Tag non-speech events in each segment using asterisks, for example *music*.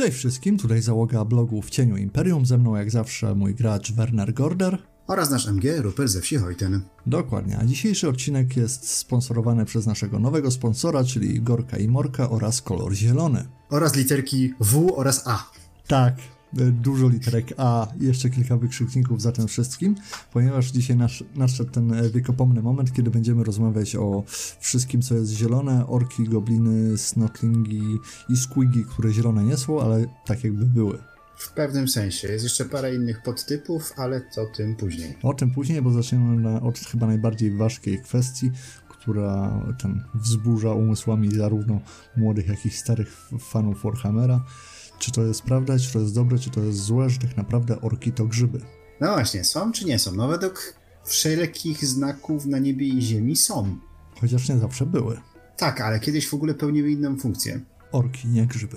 Cześć wszystkim, tutaj załoga blogu w cieniu Imperium, ze mną jak zawsze mój gracz Werner Gorder. Oraz nasz MG, Rupert ze wsi Hojten. Dokładnie, a dzisiejszy odcinek jest sponsorowany przez naszego nowego sponsora, czyli Gorka i Morka oraz Kolor Zielony. Oraz literki W oraz A. Tak, dużo literek A i jeszcze kilka wykrzykników za tym wszystkim, ponieważ dzisiaj nasz, nadszedł ten wiekopomny moment, kiedy będziemy rozmawiać o wszystkim, co jest zielone, orki, gobliny, snotlingi i squigi, które zielone nie są, ale tak jakby były. W pewnym sensie. Jest jeszcze parę innych podtypów, ale to tym później. O tym później, bo zaczniemy na, od chyba najbardziej ważkiej kwestii, która ten wzburza umysłami zarówno młodych, jak i starych fanów Warhammera. Czy to jest prawda, czy to jest dobre, czy to jest złe, że tak naprawdę orki to grzyby. No właśnie, są czy nie są? No według wszelkich znaków na niebie i ziemi są. Chociaż nie zawsze były. Tak, ale kiedyś w ogóle pełniły inną funkcję. Orki, nie grzyby.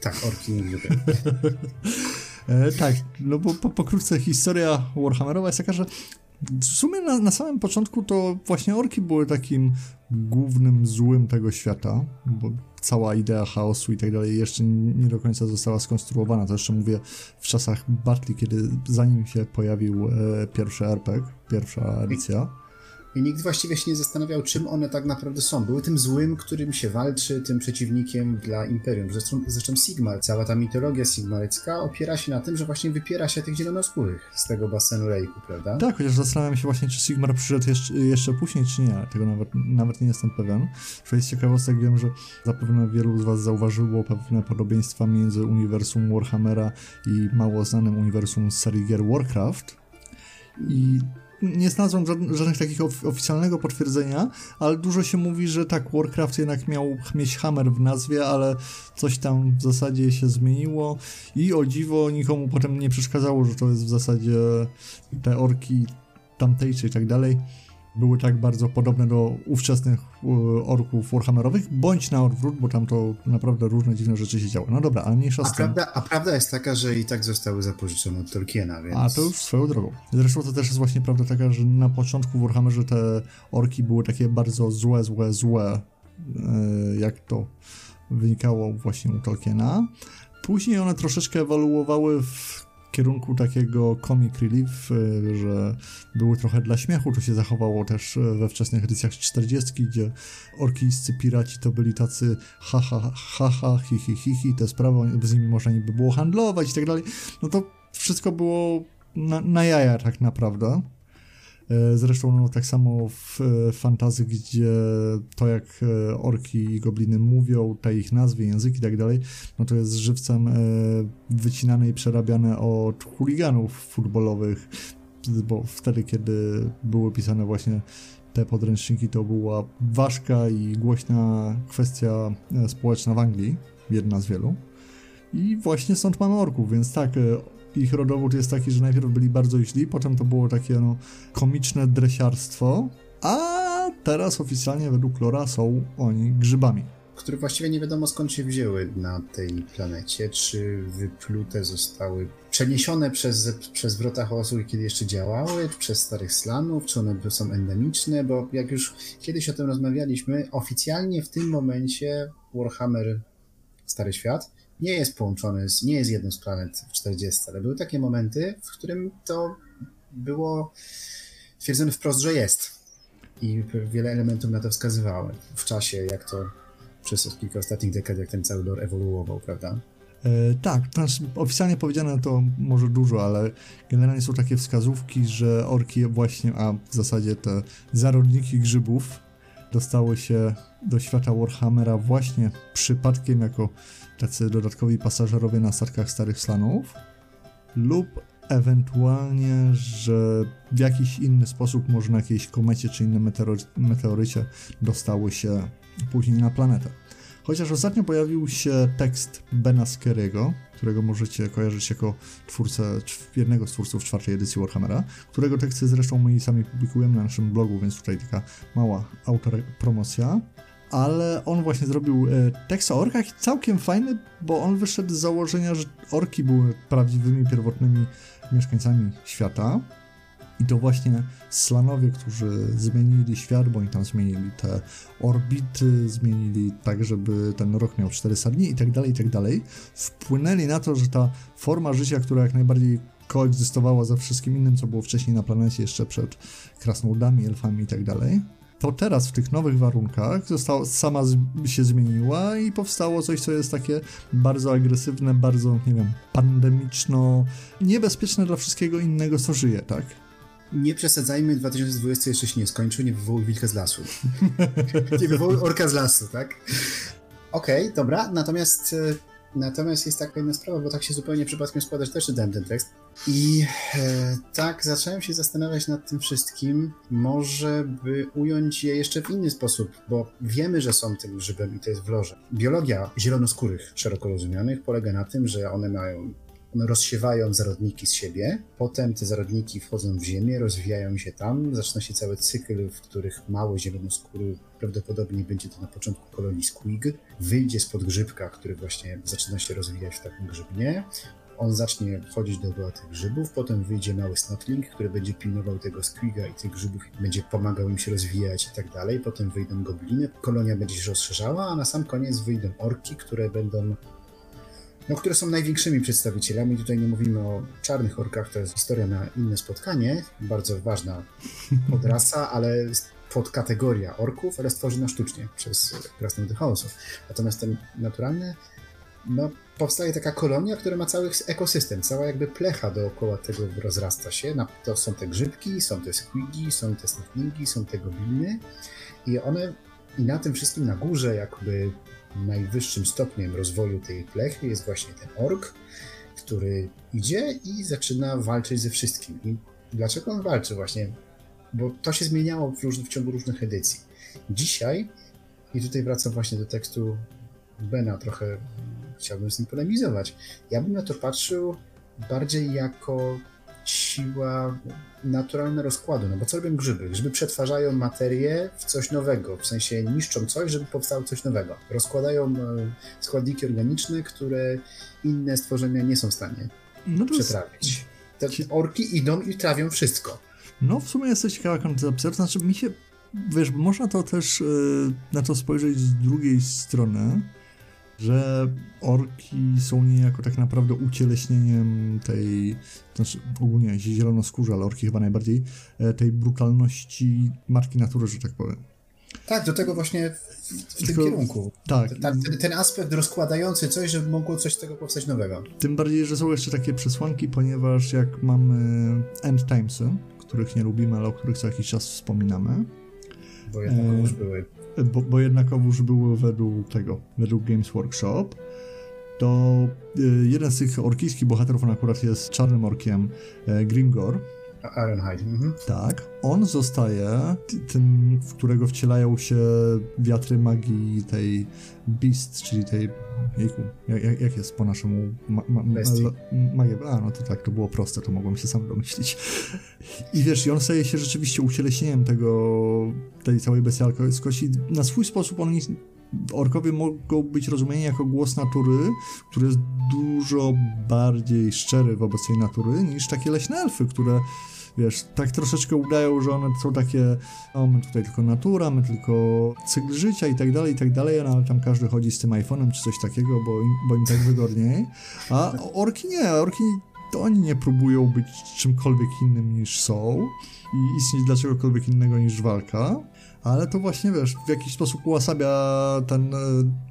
Tak, orki nie grzyby. *laughs* e, tak, no bo po, pokrótce historia Warhammerowa jest taka, że w sumie na, na, samym początku to właśnie orki były takim głównym złym tego świata, bo cała idea chaosu i tak dalej jeszcze nie do końca została skonstruowana. To jeszcze mówię w czasach Battle, kiedy zanim się pojawił e, pierwszy RPG, pierwsza edycja. I nikt właściwie się nie zastanawiał, czym one tak naprawdę są. Były tym złym, którym się walczy, tym przeciwnikiem dla Imperium. Zresztą, zresztą Sigmar, cała ta mitologia sigmarycka opiera się na tym, że właśnie wypiera się tych zielonoskórych z tego basenu Lejku, prawda? Tak, chociaż zastanawiam się właśnie, czy Sigmar przyszedł jeszcze, jeszcze później, czy nie. Tego nawet, nawet nie jestem pewien. Z ciekawostek wiem, że zapewne wielu z was zauważyło pewne podobieństwa między uniwersum Warhammera i mało znanym uniwersum serii gier Warcraft. I nie znalazłem żadnych takich of oficjalnego potwierdzenia, ale dużo się mówi, że tak, Warcraft jednak miał mieć Hammer w nazwie, ale coś tam w zasadzie się zmieniło. I o dziwo nikomu potem nie przeszkadzało, że to jest w zasadzie te orki tamtejsze i tak dalej były tak bardzo podobne do ówczesnych e, orków warhammerowych, bądź na odwrót, bo tam to naprawdę różne dziwne rzeczy się działy. No dobra, ale mniejsza a prawda, a prawda jest taka, że i tak zostały zapożyczone od Tolkiena, więc... A to już swoją drogą. Zresztą to też jest właśnie prawda taka, że na początku w Warhammerze te orki były takie bardzo złe, złe, złe, e, jak to wynikało właśnie u Tolkiena. Później one troszeczkę ewoluowały w kierunku takiego comic relief, e, że były trochę dla śmiechu, to się zachowało też e, we wczesnych edycjach 40, gdzie orkijscy piraci to byli tacy haha, haha, hi, hi, hi, hi, te sprawy, z nimi można niby było handlować i tak dalej, no to wszystko było na, na jaja tak naprawdę. E, zresztą no, tak samo w fantazy, gdzie to jak e, orki i gobliny mówią, te ich nazwy, języki i tak dalej, no to jest żywcem e, wycinane i przerabiane od chuliganów futbolowych, bo wtedy, kiedy były pisane właśnie te podręczniki, to była ważka i głośna kwestia społeczna w Anglii, jedna z wielu. I właśnie stąd mamy orków, więc tak, ich rodowód jest taki, że najpierw byli bardzo źli, potem to było takie no, komiczne dresiarstwo, a teraz oficjalnie według Lora są oni grzybami. Które właściwie nie wiadomo skąd się wzięły na tej planecie, czy wyplute zostały przeniesione przez, przez wrota chaosu, kiedy jeszcze działały, przez starych slanów, czy one są endemiczne, bo jak już kiedyś o tym rozmawialiśmy, oficjalnie w tym momencie Warhammer Stary Świat nie jest połączony, z, nie jest jedną z planet w 40, ale były takie momenty, w którym to było twierdzone wprost, że jest. I wiele elementów na to wskazywały w czasie, jak to przez kilka ostatnich dekad, jak ten cały lore ewoluował, prawda? E, tak, znaczy oficjalnie powiedziane to może dużo, ale generalnie są takie wskazówki, że orki właśnie, a w zasadzie te zarodniki grzybów dostały się do świata Warhammera właśnie przypadkiem jako tacy dodatkowi pasażerowie na statkach starych slanów lub ewentualnie, że w jakiś inny sposób, może na jakiejś komecie czy innym meteorycie dostały się później na planetę. Chociaż ostatnio pojawił się tekst Bena Skerego, którego możecie kojarzyć jako twórcę, jednego z twórców czwartej edycji Warhammera, którego teksty zresztą my sami publikujemy na naszym blogu, więc tutaj taka mała autopromocja ale on właśnie zrobił e, tekst o orkach całkiem fajny, bo on wyszedł z założenia, że orki były prawdziwymi, pierwotnymi mieszkańcami świata. I to właśnie Slanowie, którzy zmienili świat, bo oni tam zmienili te orbity, zmienili tak, żeby ten rok miał 400 dni i tak dalej, i tak dalej, wpłynęli na to, że ta forma życia, która jak najbardziej koegzystowała ze wszystkim innym, co było wcześniej na planecie, jeszcze przed krasnoludami, elfami i tak dalej, to teraz w tych nowych warunkach została, sama się zmieniła i powstało coś, co jest takie bardzo agresywne, bardzo, nie wiem, pandemiczno, niebezpieczne dla wszystkiego innego, co żyje, tak? Nie przesadzajmy, 2020 jeszcze się nie skończył, nie wywołuj wilka z lasu. *laughs* nie wywołuj orka z lasu, tak? Okej, okay, dobra, natomiast e, Natomiast jest taka jedna sprawa, bo tak się zupełnie przypadkiem składa, że też czytałem ten tekst. I e, tak zacząłem się zastanawiać nad tym wszystkim, może by ująć je jeszcze w inny sposób, bo wiemy, że są tym grzybem i to jest w loże. Biologia zielonoskórych, szeroko rozumianych, polega na tym, że one mają rozsiewają zarodniki z siebie, potem te zarodniki wchodzą w ziemię, rozwijają się tam, zaczyna się cały cykl, w których mały zielonoskóry, prawdopodobnie będzie to na początku kolonii squig, wyjdzie spod grzybka, który właśnie zaczyna się rozwijać w takim grzybnie, on zacznie wchodzić dookoła tych grzybów, potem wyjdzie mały snotling, który będzie pilnował tego squiga i tych grzybów, będzie pomagał im się rozwijać i tak dalej, potem wyjdą gobliny, kolonia będzie się rozszerzała, a na sam koniec wyjdą orki, które będą no, które są największymi przedstawicielami. Tutaj nie mówimy o czarnych orkach, to jest historia na inne spotkanie, bardzo ważna *laughs* podrasa, ale podkategoria orków, ale stworzona sztucznie przez Krasnoludy Chaosu. Natomiast ten naturalny, no, powstaje taka kolonia, która ma cały ekosystem, cała jakby plecha dookoła tego rozrasta się. To są te grzybki, są te squigi, są te snowflingi, są te gobliny i one i na tym wszystkim na górze jakby najwyższym stopniem rozwoju tej plechy jest właśnie ten ork, który idzie i zaczyna walczyć ze wszystkim. I dlaczego on walczy właśnie? Bo to się zmieniało w, w ciągu różnych edycji. Dzisiaj, i tutaj wracam właśnie do tekstu Bena, trochę chciałbym z nim polemizować. Ja bym na to patrzył bardziej jako siła naturalna rozkładu, no bo co robią grzyby? Grzyby przetwarzają materię w coś nowego, w sensie niszczą coś, żeby powstało coś nowego. Rozkładają e, składniki organiczne, które inne stworzenia nie są w stanie no przetrawić. Te orki idą i trawią wszystko. No w sumie jest to ciekawa koncepcja, to znaczy mi się, wiesz, można to też yy, na to spojrzeć z drugiej strony, że orki są niejako tak naprawdę ucieleśnieniem tej, znaczy ogólnie zielonoskórze, ale orki chyba najbardziej, e, tej brutalności matki natury, że tak powiem. Tak, do tego właśnie w, w tym kierunku. Tak. Ten, ten, aspekt rozkładający coś, żeby mogło coś z tego powstać nowego. Tym bardziej, że są jeszcze takie przesłanki, ponieważ jak mamy end timesy, których nie lubimy, ale o których co jakiś czas wspominamy. Bo jednak e, już były bo, bo jednakowoż było według tego, według Games Workshop, to y, jeden z tych orkijskich bohaterów, on akurat jest czarnym orkiem, e, Grimgor, Ironhide. Mhm. Tak. On zostaje tym, w którego wcielają się wiatry magii tej Beast, czyli tej. Jejku, jak, jak jest po naszemu. Ma, ma, magia. A, no to tak, to było proste, to mogłem się sam domyślić. I wiesz, i on staje się rzeczywiście ucieleśnieniem tego, tej całej bestialskości. Na swój sposób on orkowie mogą być rozumieni jako głos natury, który jest dużo bardziej szczery wobec tej natury niż takie leśne elfy, które wiesz, tak troszeczkę udają, że one są takie, no my tutaj tylko natura, my tylko cykl życia i tak dalej, i tak dalej, no, ale tam każdy chodzi z tym iPhone'em czy coś takiego, bo im, bo im tak wygodniej. A orki nie, orki to oni nie próbują być czymkolwiek innym niż są i istnieć dla czegokolwiek innego niż walka ale to właśnie, wiesz, w jakiś sposób ułasabia ten e,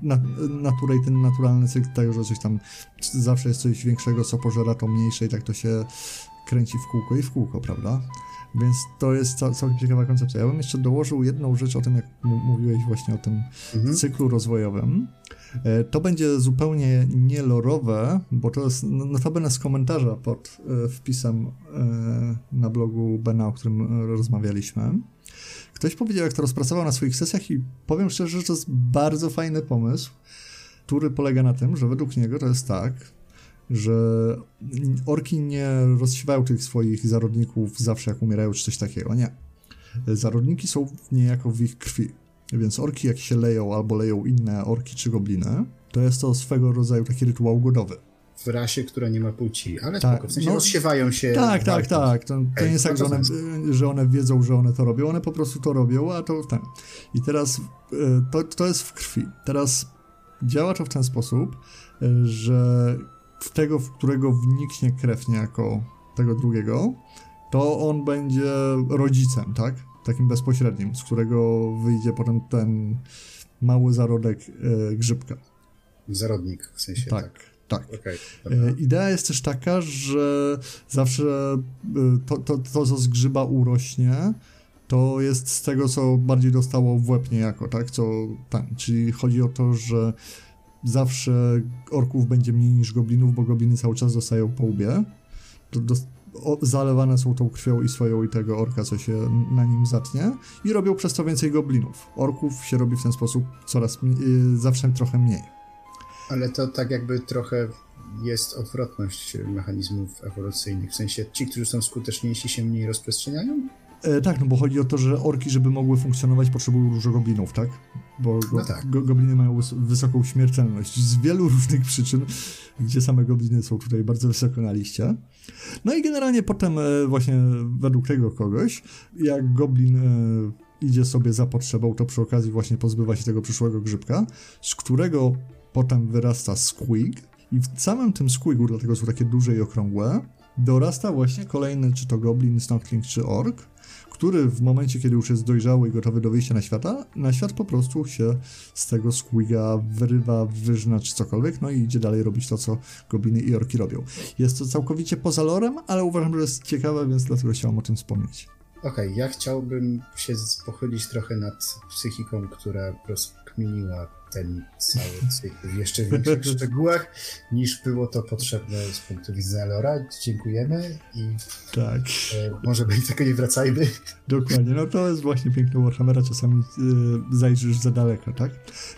na, naturę i ten naturalny cykl tego, że coś tam zawsze jest coś większego, co pożera to mniejsze i tak to się kręci w kółko i w kółko, prawda? Więc to jest całkiem ciekawa koncepcja. Ja bym jeszcze dołożył jedną rzecz o tym, jak mówiłeś właśnie o tym mhm. cyklu rozwojowym. E, to będzie zupełnie nielorowe, bo to jest notabene z komentarza pod e, wpisem na blogu Bena, o którym rozmawialiśmy. Ktoś powiedział, jak to rozpracował na swoich sesjach i powiem szczerze, że to jest bardzo fajny pomysł, który polega na tym, że według niego to jest tak, że orki nie rozsiewają tych swoich zarodników zawsze jak umierają czy coś takiego, nie. Zarodniki są niejako w ich krwi, więc orki jak się leją albo leją inne orki czy gobliny, to jest to swego rodzaju taki rytuał godowy. w rasie, która nie ma płci, ale Tak, spoko, w sensie no- rozsiewają się. Tak, tak, tak. To, to Okej, nie jest tak, że one, że one wiedzą, że one to robią. One po prostu to robią, a to ten. I teraz e, to, to jest w krwi. Teraz działa to w ten sposób, e, że w tego, w którego wniknie krew niejako tego drugiego, to on będzie rodzicem, tak? Takim bezpośrednim, z którego wyjdzie potem ten mały zarodek e, grzybka. Zarodnik, w sensie Tak, tak. tak. Dobra. E, Idea jest też taka, że zawsze e, to, to, to, co z grzyba urośnie, to jest z tego, co bardziej dostało w łeb niejako, tak? Co tam. Czyli chodzi o to, że zawsze orków będzie mniej niż goblinów, bo gobliny cały czas dostają po łbie. To dos- o, zalewane są tą krwią i swoją i tego orka, co się na nim zatnie i robią przez to więcej goblinów. Orków się robi w ten sposób coraz mniej, y, zawsze trochę mniej. Ale to tak jakby trochę jest odwrotność mechanizmów ewolucyjnych. W sensie ci, którzy są skuteczniejsi, się mniej rozprzestrzeniają? E, tak, no bo chodzi o to, że orki, żeby mogły funkcjonować, potrzebują dużo goblinów, tak? Bo go, No tak. go, gobliny mają wys- wysoką śmiertelność z wielu różnych przyczyn, gdzie same gobliny są tutaj bardzo wysoko na liście. No i generalnie potem e, właśnie według tego kogoś, jak goblin e, idzie sobie za potrzebą, to przy okazji właśnie pozbywa się tego przyszłego grzybka, z którego potem wyrasta squig i w samym tym squigu, dlatego są takie duże i okrągłe, dorasta właśnie kolejny, czy to goblin, snockling, czy ork, który w momencie, kiedy już jest dojrzały i gotowy do wyjścia na świata, na świat po prostu się z tego squiga wyrywa, wyżna czy cokolwiek, no i idzie dalej robić to, co gobliny i orki robią. Jest to całkowicie poza lorem, ale uważam, że jest ciekawe, więc dlatego chciałem o tym wspomnieć. Okej, ja chciałbym się pochylić trochę nad psychiką, która rozkminiła ten cały cykl w jeszcze większych *laughs* szczegółach, niż było to potrzebne z punktu widzenia Lora. Dziękujemy i Tak. e, może do tego nie wracajmy. Dokładnie, no to jest właśnie piękne Warhammera, czasami y, zajrzysz za daleko, tak?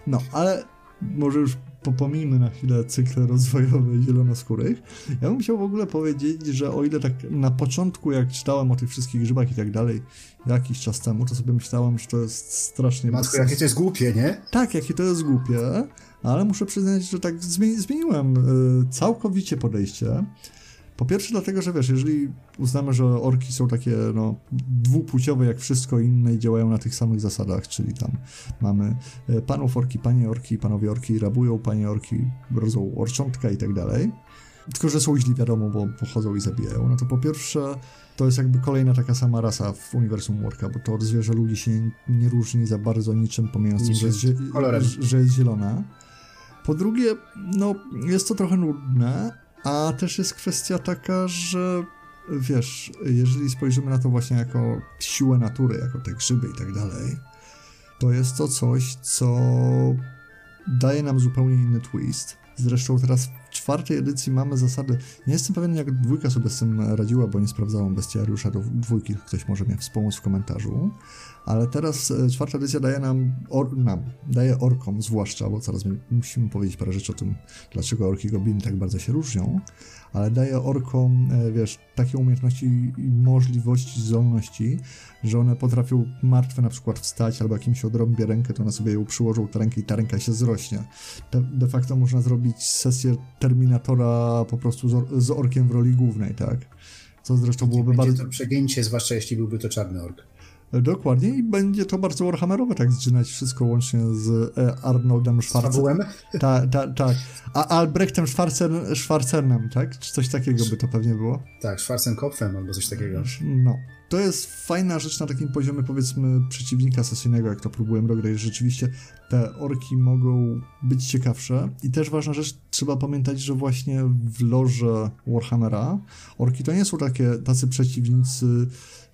No, ale może już popomijmy na chwilę cykle rozwojowe zielonoskórych. Ja bym chciał w ogóle powiedzieć, że o ile tak na początku, jak czytałem o tych wszystkich grzybach i tak dalej, jakiś czas temu, to sobie myślałem, że to jest strasznie... Matko, jakie to jest głupie, nie? Tak, jakie to jest głupie, ale muszę przyznać, że tak zmieni zmieniłem y, całkowicie podejście. Po pierwsze dlatego, że wiesz, jeżeli uznamy, że orki są takie no, dwupłciowe jak wszystko inne i działają na tych samych zasadach, czyli tam mamy y, panów orki, panie orki, panowie orki rabują, panie orki rodzą orczątka i tak dalej. Tylko, że są źli wiadomo, bo pochodzą i zabijają. No to po pierwsze, to jest jakby kolejna taka sama rasa w uniwersum Orka, bo to zwierzę ludzi się nie różni za bardzo niczym, pomijając tym, że jest, że jest zielona. Po drugie, no, jest to trochę nudne, a też jest kwestia taka, że wiesz, jeżeli spojrzymy na to właśnie jako siłę natury, jako te grzyby i tak dalej, to jest to coś, co daje nam zupełnie inny twist. Zresztą teraz w czwartej edycji mamy zasady. Nie jestem pewien, jak dwójka sobie z tym radziła, bo nie sprawdzałem bestiariusza dwójki. Ktoś może mnie wspomóc w komentarzu. Ale teraz e, czwarta edycja daje nam, or, nam, daje orkom zwłaszcza, bo zaraz my musimy powiedzieć parę rzeczy o tym, dlaczego orki i gobliny tak bardzo się różnią, ale daje orkom, e, wiesz, takie umiejętności i możliwości, zdolności, że one potrafią martwe na przykład wstać, albo jak im się odrąbie rękę, to one sobie ją przyłożą tę rękę i ta ręka się zrośnie. De, de facto można zrobić sesję Terminatora po prostu z, or, z orkiem w roli głównej, tak? Co zresztą byłoby Będzie bardzo... to przegięcie, zwłaszcza jeśli byłby to czarny ork. Dokładnie i będzie to bardzo Warhammerowe, tak zżynać wszystko łącznie z e, Arnoldem Schwarzeneggerem. Tak, tak, tak. A Albrechtem Schwarzen, Schwarzenem, tak? Czy coś takiego by to pewnie było? Tak, Schwarzenkopfem albo coś takiego. No. To jest fajna rzecz na takim poziomie, powiedzmy, przeciwnika sesyjnego, jak to próbujemy dograć. Rzeczywiście te orki mogą być ciekawsze. I też ważna rzecz, trzeba pamiętać, że właśnie w loże Warhammera orki to nie są takie, tacy przeciwnicy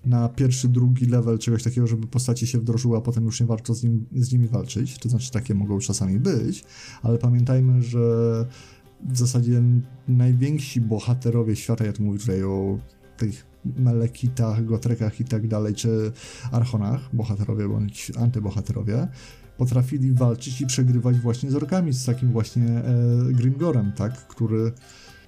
na pierwszy, drugi level czegoś takiego, żeby postacie się wdrożyły, a potem już nie warto z, nim, z nimi walczyć. To znaczy, takie mogą czasami być, ale pamiętajmy, że w zasadzie najwięksi bohaterowie świata, ja tu mówię tutaj o tych Melekitach, Gotrekach i tak dalej, czy Archonach, bohaterowie bądź antybohaterowie, potrafili walczyć i przegrywać właśnie z orkami, z takim właśnie e, Grimgorem, tak, który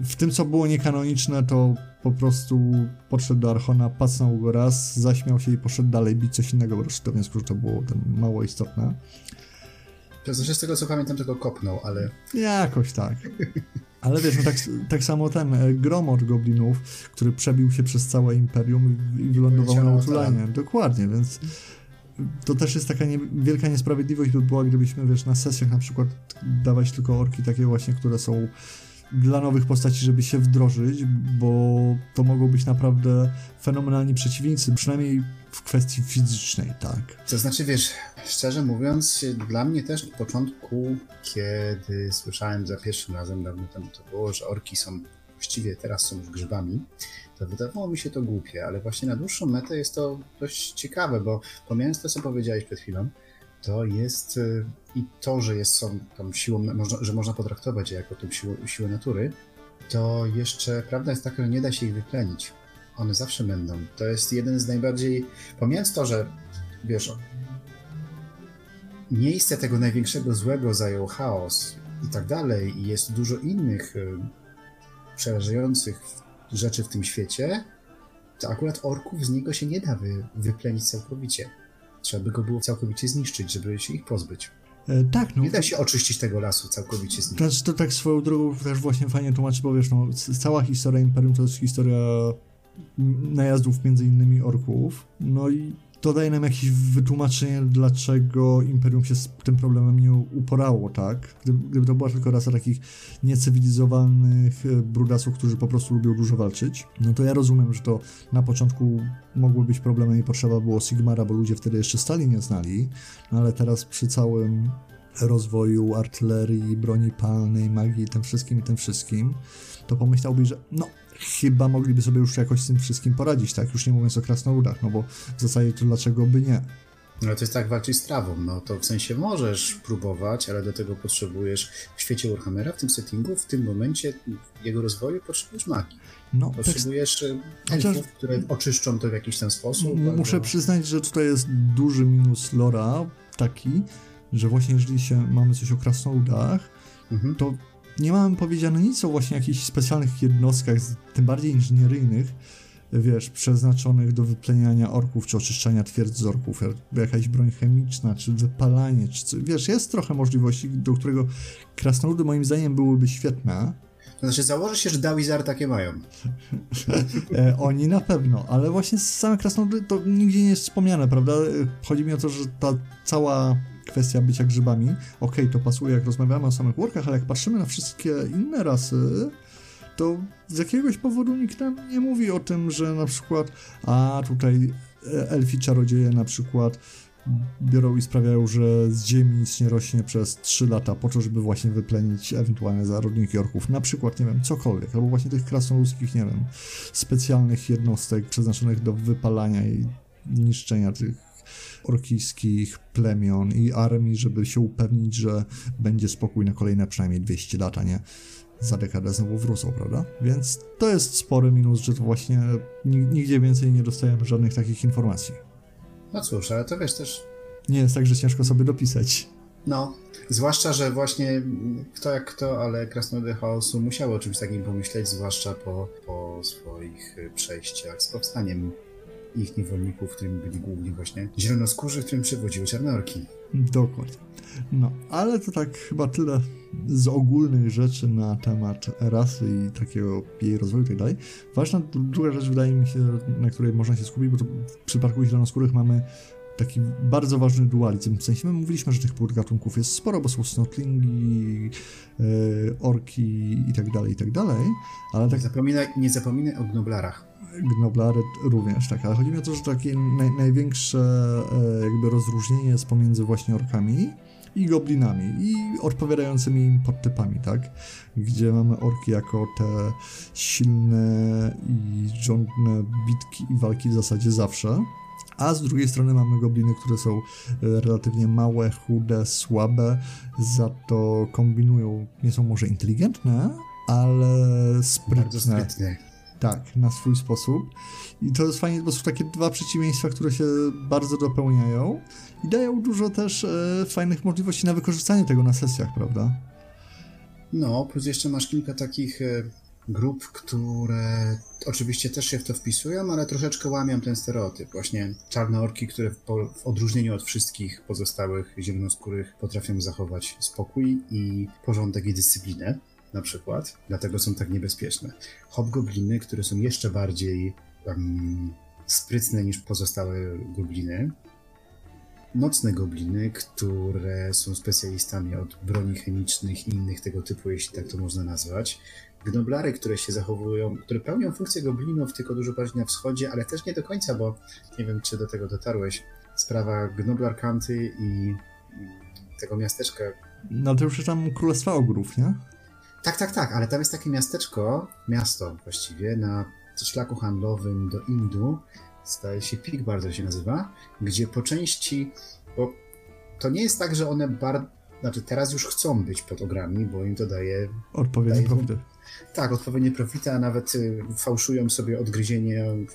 w tym, co było niekanoniczne, to po prostu podszedł do Archona, pacnął go raz, zaśmiał się i poszedł dalej bić coś innego, bo do wniosku, że to było ten mało istotne. To znaczy z tego co pamiętam tylko kopnął, ale Jakoś tak. *laughs* Ale wiesz, no tak, tak samo ten e, Gromor Goblinów, który przebił się przez całe Imperium i, i wylądował na Utulanie. Dokładnie, więc to też jest taka nie, wielka niesprawiedliwość by była, gdybyśmy, wiesz, na sesjach na przykład dawać tylko orki takie właśnie, które są dla nowych postaci, żeby się wdrożyć, bo to mogą być naprawdę fenomenalni przeciwnicy, przynajmniej w kwestii fizycznej, tak. To znaczy, wiesz, szczerze mówiąc, dla mnie też na początku, kiedy słyszałem za pierwszym razem, dawno temu to było, że orki są właściwie teraz są już grzybami, to wydawało mi się to głupie, ale właśnie na dłuższą metę jest to dość ciekawe, bo pomijając to, co powiedziałeś przed chwilą, to jest y, i to, że jest są tą siłą, że można potraktować je jako tą siłę, siłę natury, to jeszcze prawda jest taka, że nie da się ich wyplenić. One zawsze będą. To jest jeden z najbardziej. Pomijając to, że wiesz, miejsce tego największego złego zajął chaos i tak dalej, i jest dużo innych y, przerażających rzeczy w tym świecie, to akurat orków z niego się nie da wy, wyplenić całkowicie. Trzeba by go było całkowicie zniszczyć, żeby się ich pozbyć. E, tak, no. Nie da się oczyścić tego lasu całkowicie zniszczyć. Znaczy, to tak swoją drogą też właśnie fajnie tłumaczy, bo wiesz, no, cała historia Imperium to jest historia najazdów między innymi orków. No i to daje nam jakieś wytłumaczenie, dlaczego Imperium się z tym problemem nie uporało, tak? Gdyby, to była tylko rasa takich niecywilizowanych e, brudasów, którzy po prostu lubią dużo walczyć, no to ja rozumiem, że to na początku mogły być problemem i potrzeba było Sigmara, bo ludzie wtedy jeszcze stali nie znali, no ale teraz przy całym rozwoju artylerii, broni palnej, magii, tym wszystkim i tym wszystkim, to pomyślałbyś, że no, chyba mogliby sobie już jakoś z tym wszystkim poradzić, tak? Już nie mówiąc o krasnoludach, no bo w zasadzie to dlaczego by nie? No to jest tak walczyć z trawą, no to w sensie możesz próbować, ale do tego potrzebujesz w świecie Warhammera, w tym settingu, w tym momencie jego rozwoju potrzebujesz magii. No, tak potrzebujesz tak... elfów, które oczyszczą to w jakiś ten sposób. Muszę albo... przyznać, że tutaj jest duży minus lora taki, że właśnie jeżeli się mamy coś o krasnoludach, mhm. to nie mamy powiedziane nic o właśnie jakichś specjalnych jednostkach, tym bardziej inżynieryjnych, wiesz, przeznaczonych do wypleniania orków, czy oczyszczania twierdz z orków, jakaś broń chemiczna, czy wypalanie, czy wiesz, jest trochę możliwości, do którego krasnoludy moim zdaniem byłyby świetne. Znaczy założę się, że Dawizar takie mają. *laughs* e, oni na pewno, ale właśnie same krasnoludy to nigdzie nie jest wspomniane, prawda? Chodzi mi o to, że ta cała kwestia bycia grzybami, okej, okay, to pasuje jak rozmawiamy o samych workach, ale jak patrzymy na wszystkie inne rasy, to z jakiegoś powodu nikt nam nie mówi o tym, że na przykład, a tutaj e, elfi czarodzieje na przykład biorą i sprawiają, że z ziemi nic nie rośnie przez 3 lata po to, żeby właśnie wyplenić ewentualne zarodniki orków. Na przykład, nie wiem, cokolwiek, albo właśnie tych krasnoludzkich, nie wiem, specjalnych jednostek przeznaczonych do wypalania i niszczenia tych orkijskich plemion i armii, żeby się upewnić, że będzie spokój na kolejne przynajmniej 200 lat, a nie za dekadę znowu wrócą, prawda? Więc to jest spory minus, że to właśnie nigdzie więcej nie dostajemy żadnych takich informacji. No cóż, ale to wiesz też... Nie jest tak, że ciężko sobie dopisać. No, zwłaszcza, że właśnie kto jak kto, ale Krasnoludy Chaosu musiały o czymś takim pomyśleć, zwłaszcza po, po swoich przejściach z powstaniem ich niewolników, którymi byli głównie właśnie zielonoskórzy, którym przewodziły czarnorki. Dokładnie. No, ale to tak chyba tyle z ogólnych rzeczy na temat rasy i takiego jej rozwoju i tak dalej. Ważna druga rzecz wydaje mi się, na której można się skupić, bo to w przypadku zielonoskórych mamy taki bardzo ważny dualizm. W sensie my mówiliśmy, że tych podgatunków jest sporo, bo są snotlingi, yy, orki i tak dalej, i tak dalej, ale tak... Nie zapominaj, nie zapominaj o gnoblarach. Gnoblary również, tak, ale chodzi mi o to, że takie naj, największe e, jakby rozróżnienie jest pomiędzy właśnie orkami i goblinami i odpowiadającymi im podtypami, tak? Gdzie mamy orki jako te silne i rządne bitki i walki w zasadzie zawsze, a z drugiej strony mamy gobliny, które są e, relatywnie małe, chude, słabe, za to kombinują, nie są może inteligentne, ale sprytne. Bardzo sprytne. Tak, na swój sposób. I to jest fajnie, bo są takie dwa przeciwieństwa, które się bardzo dopełniają i dają dużo też e, fajnych możliwości na wykorzystanie tego na sesjach, prawda? No, plus jeszcze masz kilka takich e, grup, które oczywiście też się w to wpisują, ale troszeczkę łamią ten stereotyp. Właśnie czarne orki, które w, w odróżnieniu od wszystkich pozostałych zielonoskórych potrafią zachować spokój i porządek i dyscyplinę. Na przykład, dlatego są tak niebezpieczne. Hobgobliny, które są jeszcze bardziej um, sprytne niż pozostałe gobliny. Nocne gobliny, które są specjalistami od broni chemicznych i innych tego typu, jeśli tak to można nazwać. Gnoblary, które się zachowują, które pełnią funkcję goblinów, tylko dużo bardziej na wschodzie, ale też nie do końca, bo nie wiem, czy do tego dotarłeś. Sprawa Gnoblar Kanty i tego miasteczka. No to już tam Królestwa Ogrów, nie? Tak, tak, tak, ale tam jest takie miasteczko, miasto właściwie, na szlaku handlowym do Indu, staje się Pig bardzo się nazywa, gdzie po części, bo to nie jest tak, że one bardzo, znaczy teraz już chcą być pod ogrami, bo im to daje... Odpowiednie profity. Tak, odpowiednie profity, a nawet y, fałszują sobie odgryzienie y,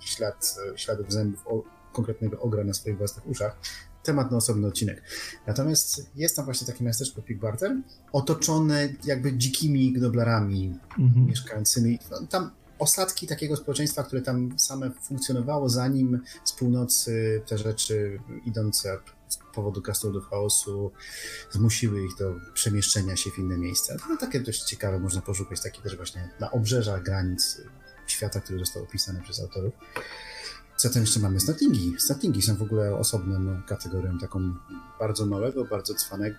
ślad, śladów zębów konkretnego ogra na swoich własnych uszach. Temat na osobny odcinek. Natomiast jest tam właśnie takie miasteczko Pigbarter, otoczone jakby dzikimi gnoblarami mhm. mieszkającymi. No, tam osadki takiego społeczeństwa, które tam same funkcjonowało, zanim z północy te rzeczy idące z powodu krasnoludów chaosu zmusiły ich do przemieszczenia się w inne miejsca. No takie dość ciekawe, można poszukać takie też właśnie na obrzeżach granic świata, który został opisany przez autorów. Co tam jeszcze mamy? Statlingi. Statlingi są w ogóle osobną kategorią, taką bardzo małego, bardzo cwanego,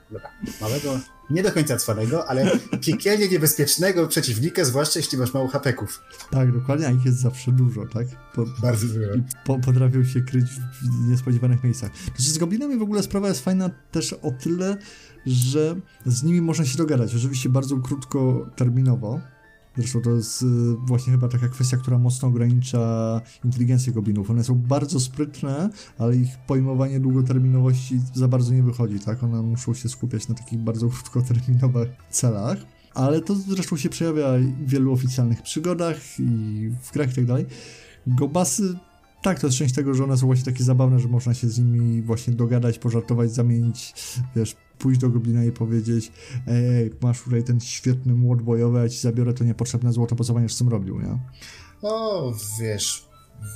małego, nie do końca cwanego, ale piekielnie niebezpiecznego przeciwnika, zwłaszcza jeśli masz mało hapeków. Tak, dokładnie, a ich jest zawsze dużo, tak? Po, bardzo dużo. Po, potrafią się kryć w niespodziewanych miejscach. Znaczy z goblinami w ogóle sprawa jest fajna też o tyle, że z nimi można się dogadać. Oczywiście bardzo krótkoterminowo, Zresztą to jest y, właśnie chyba taka kwestia, która mocno ogranicza inteligencję goblinów. One są bardzo sprytne, ale ich pojmowanie długoterminowości za bardzo nie wychodzi, tak? One muszą się skupiać na takich bardzo krótkoterminowych celach. Ale to zresztą się przejawia w wielu oficjalnych przygodach i w grach i tak dalej. Gobasy tak, to jest część tego, że one są właśnie takie zabawne, że można się z nimi właśnie dogadać, pożartować, zamienić, wiesz, pójść do Goblina i powiedzieć ej, masz tutaj ten świetny młot bojowy, ja ci zabiorę to niepotrzebne złoto, bo co będziesz robił, nie? O, wiesz,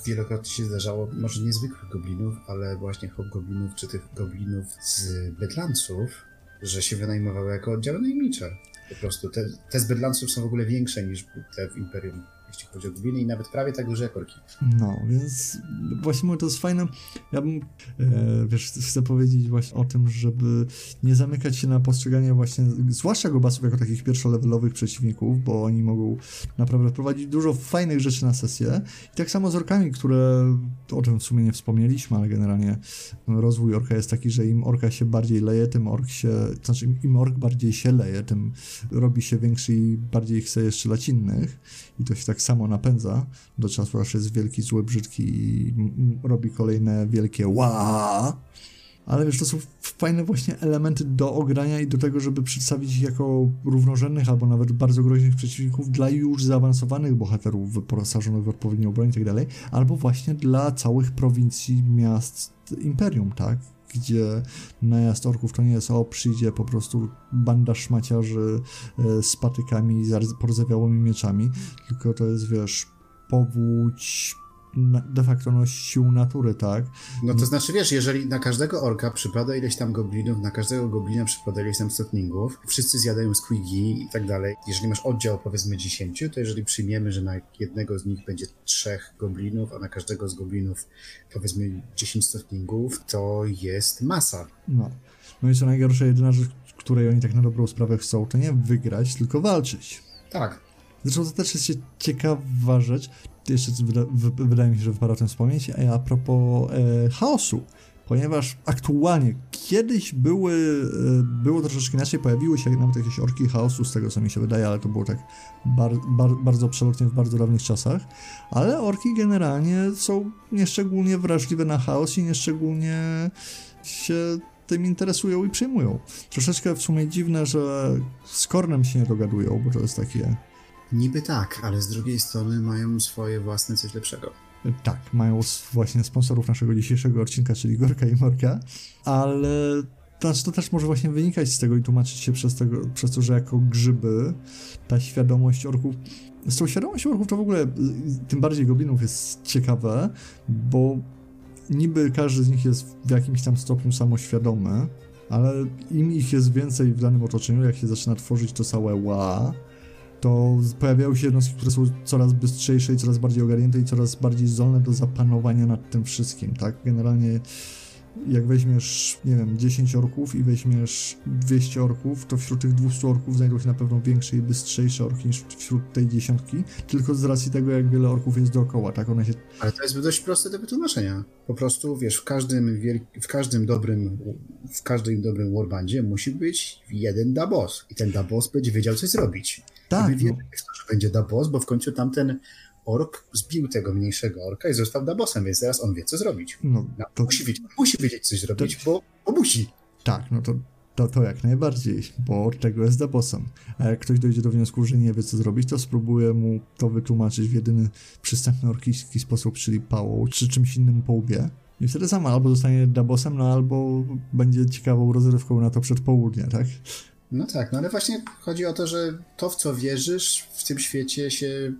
wielokrotnie się zdarzało, może niezwykłych goblinów, ale właśnie hobgoblinów, czy tych goblinów z Bedlandsów, że się wynajmowały jako oddziały najemnicze. Po prostu te, te z Bedlandsów są w ogóle większe niż te w Imperium jeśli chodzi o gliny i nawet prawie tak duże jak orki. No, więc właśnie to jest fajne. Ja bym, e, wiesz, chcę powiedzieć właśnie o tym, żeby nie zamykać się na postrzeganie właśnie, zwłaszcza gobasów jako takich pierwszolevelowych przeciwników, bo oni mogą naprawdę wprowadzić dużo fajnych rzeczy na sesję. I tak samo z orkami, które, o czym w sumie nie wspomnieliśmy, ale generalnie rozwój orka jest taki, że im orka się bardziej leje, tym ork się, znaczy im ork bardziej się leje, tym robi się większy i bardziej chce jeszcze innych. I to się tak samo napędza do czasu, aż jest wielki, zły, brzydki i robi kolejne wielkie ła. Ale wiesz, to są fajne właśnie elementy do ogrania i do tego, żeby przedstawić ich jako równorzędnych albo nawet bardzo groźnych przeciwników dla już zaawansowanych bohaterów wyposażonych w odpowiednią broń i tak dalej, albo właśnie dla całych prowincji, miast Imperium, tak? Gdzie najazd orków to nie jest o, przyjdzie po prostu banda szmaciarzy e, z patykami, z porzewiałymi mieczami, tylko to jest, wiesz, powódź, de facto no, sił natury, tak? No to znaczy, wiesz, jeżeli na każdego orka przypada ileś tam goblinów, na każdego goblina przypada ileś tam stotningów, wszyscy zjadają squigi i tak dalej. Jeżeli masz oddział powiedzmy 10, to jeżeli przyjmiemy, że na jednego z nich będzie trzech goblinów, a na każdego z goblinów powiedzmy 10 stotlingów, to jest masa. No. No i co najgorsze, jedyna rzecz, której oni tak na dobrą sprawę chcą, to nie wygrać, tylko walczyć. Tak. Zresztą to też jest ciekawa rzecz, jeszcze wydaje mi się, że wypada o tym wspomnieć, a propos e, chaosu, ponieważ aktualnie kiedyś były, e, było troszeczkę inaczej, pojawiły się nawet jakieś orki chaosu, z tego co mi się wydaje, ale to było tak bar, bar, bardzo przelotnie w bardzo dawnych czasach, ale orki generalnie są nieszczególnie wrażliwe na chaos i nieszczególnie się tym interesują i przyjmują. Troszeczkę w sumie dziwne, że z Kornem się nie dogadują, bo to jest takie Niby tak, ale z drugiej strony mają swoje własne coś lepszego. Tak, mają właśnie sponsorów naszego dzisiejszego odcinka, czyli Gorka i Morka, ale to, to też może właśnie wynikać z tego i tłumaczyć się przez, tego, przez to, że jako grzyby ta świadomość orków z tą świadomością orków to w ogóle tym bardziej goblinów jest ciekawe, bo niby każdy z nich jest w jakimś tam stopniu samoświadomy, ale im ich jest więcej w danym otoczeniu, jak się zaczyna tworzyć to całe ła, to pojawiają się jednostki, które są coraz bystrzejsze i coraz bardziej ogarnięte i coraz bardziej zdolne do zapanowania nad tym wszystkim, tak? Generalnie jak weźmiesz, nie wiem, 10 orków i weźmiesz 200 orków, to wśród tych 200 orków znajdą się na pewno większe i bystrzejsze orki niż wśród tej dziesiątki, tylko z racji tego, jak wiele orków jest dookoła, tak? One się... Ale to jest dość proste do wytłumaczenia. Po prostu, wiesz, w każdym, w każdym dobrym w każdym dobrym warbandzie musi być jeden da boss i ten da boss będzie wiedział, coś zrobić. Tak. I no. że będzie da boss, bo w końcu tamten ork zbił tego mniejszego orka i został dabosem, więc teraz on wie, co zrobić. No, no to... musi, wiedzieć, musi wiedzieć coś zrobić, to... bo, bo musi. Tak, no to, to, to jak najbardziej, bo od tego jest dabosem. A jak ktoś dojdzie do wniosku, że nie wie, co zrobić, to spróbuję mu to wytłumaczyć w jedyny przystępny orkijski sposób, czyli pałą, czy czymś innym po łbie. I wtedy sama albo zostanie dabosem, no albo będzie ciekawą rozrywką na to przedpołudnie, tak? No tak, no ale właśnie chodzi o to, że to, w co wierzysz, w tym świecie się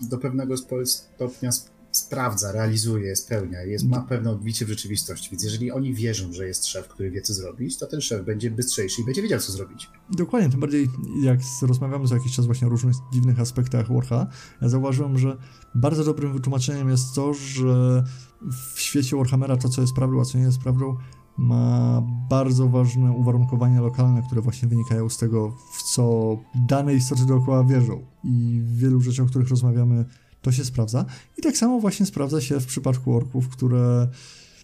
do pewnego stopnia sprawdza, realizuje, spełnia, jest, ma pewne odbicie w rzeczywistości. Więc jeżeli oni wierzą, że jest szef, który wie, co zrobić, to ten szef będzie bystrzejszy i będzie wiedział, co zrobić. Dokładnie, tym bardziej jak rozmawiamy za jakiś czas właśnie o różnych dziwnych aspektach Warha, ja zauważyłem, że bardzo dobrym wytłumaczeniem jest to, że w świecie Warhammera to, co jest prawdą, a co nie jest prawdą, ma bardzo ważne uwarunkowania lokalne, które właśnie wynikają z tego, w co dane istoty dookoła wierzą. I w wielu rzeczach, o których rozmawiamy, to się sprawdza. I tak samo właśnie sprawdza się w przypadku orków, które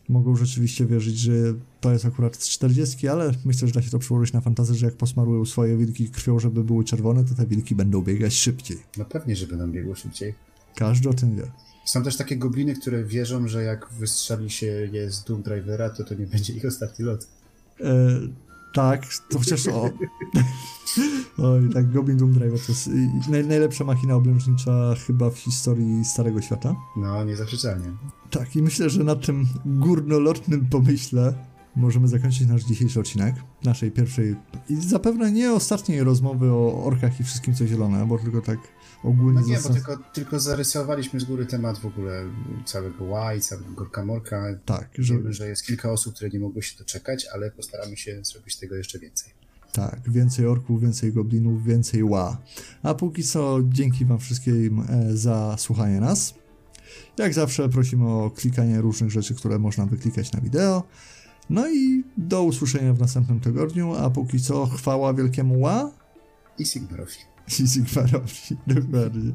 mogą rzeczywiście wierzyć, że to jest akurat z 40, ale myślę, że da się to przełożyć na fantazję, że jak posmarują swoje wilki krwią, żeby były czerwone, to te wilki będą biegać szybciej. No pewnie, że będą biegły szybciej. Każdy o tym wie. Są też takie gobliny, które wierzą, że jak wystrzeli się je z Doom Drivera, to to nie będzie ich ostatni lot. E, tak, to chociaż o. *laughs* Oj, tak, Goblin Doom Driver to jest naj, najlepsza machina oblężnicza chyba w historii Starego Świata. No, niezaprzeczalnie. Tak, i myślę, że na tym górnolotnym pomyśle możemy zakończyć nasz dzisiejszy odcinek, naszej pierwszej i zapewne nie ostatniej rozmowy o orkach i wszystkim co zielone, bo tylko tak ogólnie... No nie, bo tylko, tylko zarysowaliśmy z góry temat w ogóle całego łaj, całego Gorka Morka. Tak. Że... Wiemy, że jest kilka osób, które nie mogły się doczekać, ale postaramy się zrobić tego jeszcze więcej. Tak, więcej orków, więcej goblinów, więcej ła. A póki co dzięki wam wszystkim e, za słuchanie nas. Jak zawsze prosimy o klikanie różnych rzeczy, które można wyklikać na wideo. No i do usłyszenia w następnym tygodniu, a póki co chwała wielkiemu ła i Sigmarowi. I Sigmarowi, dokładnie.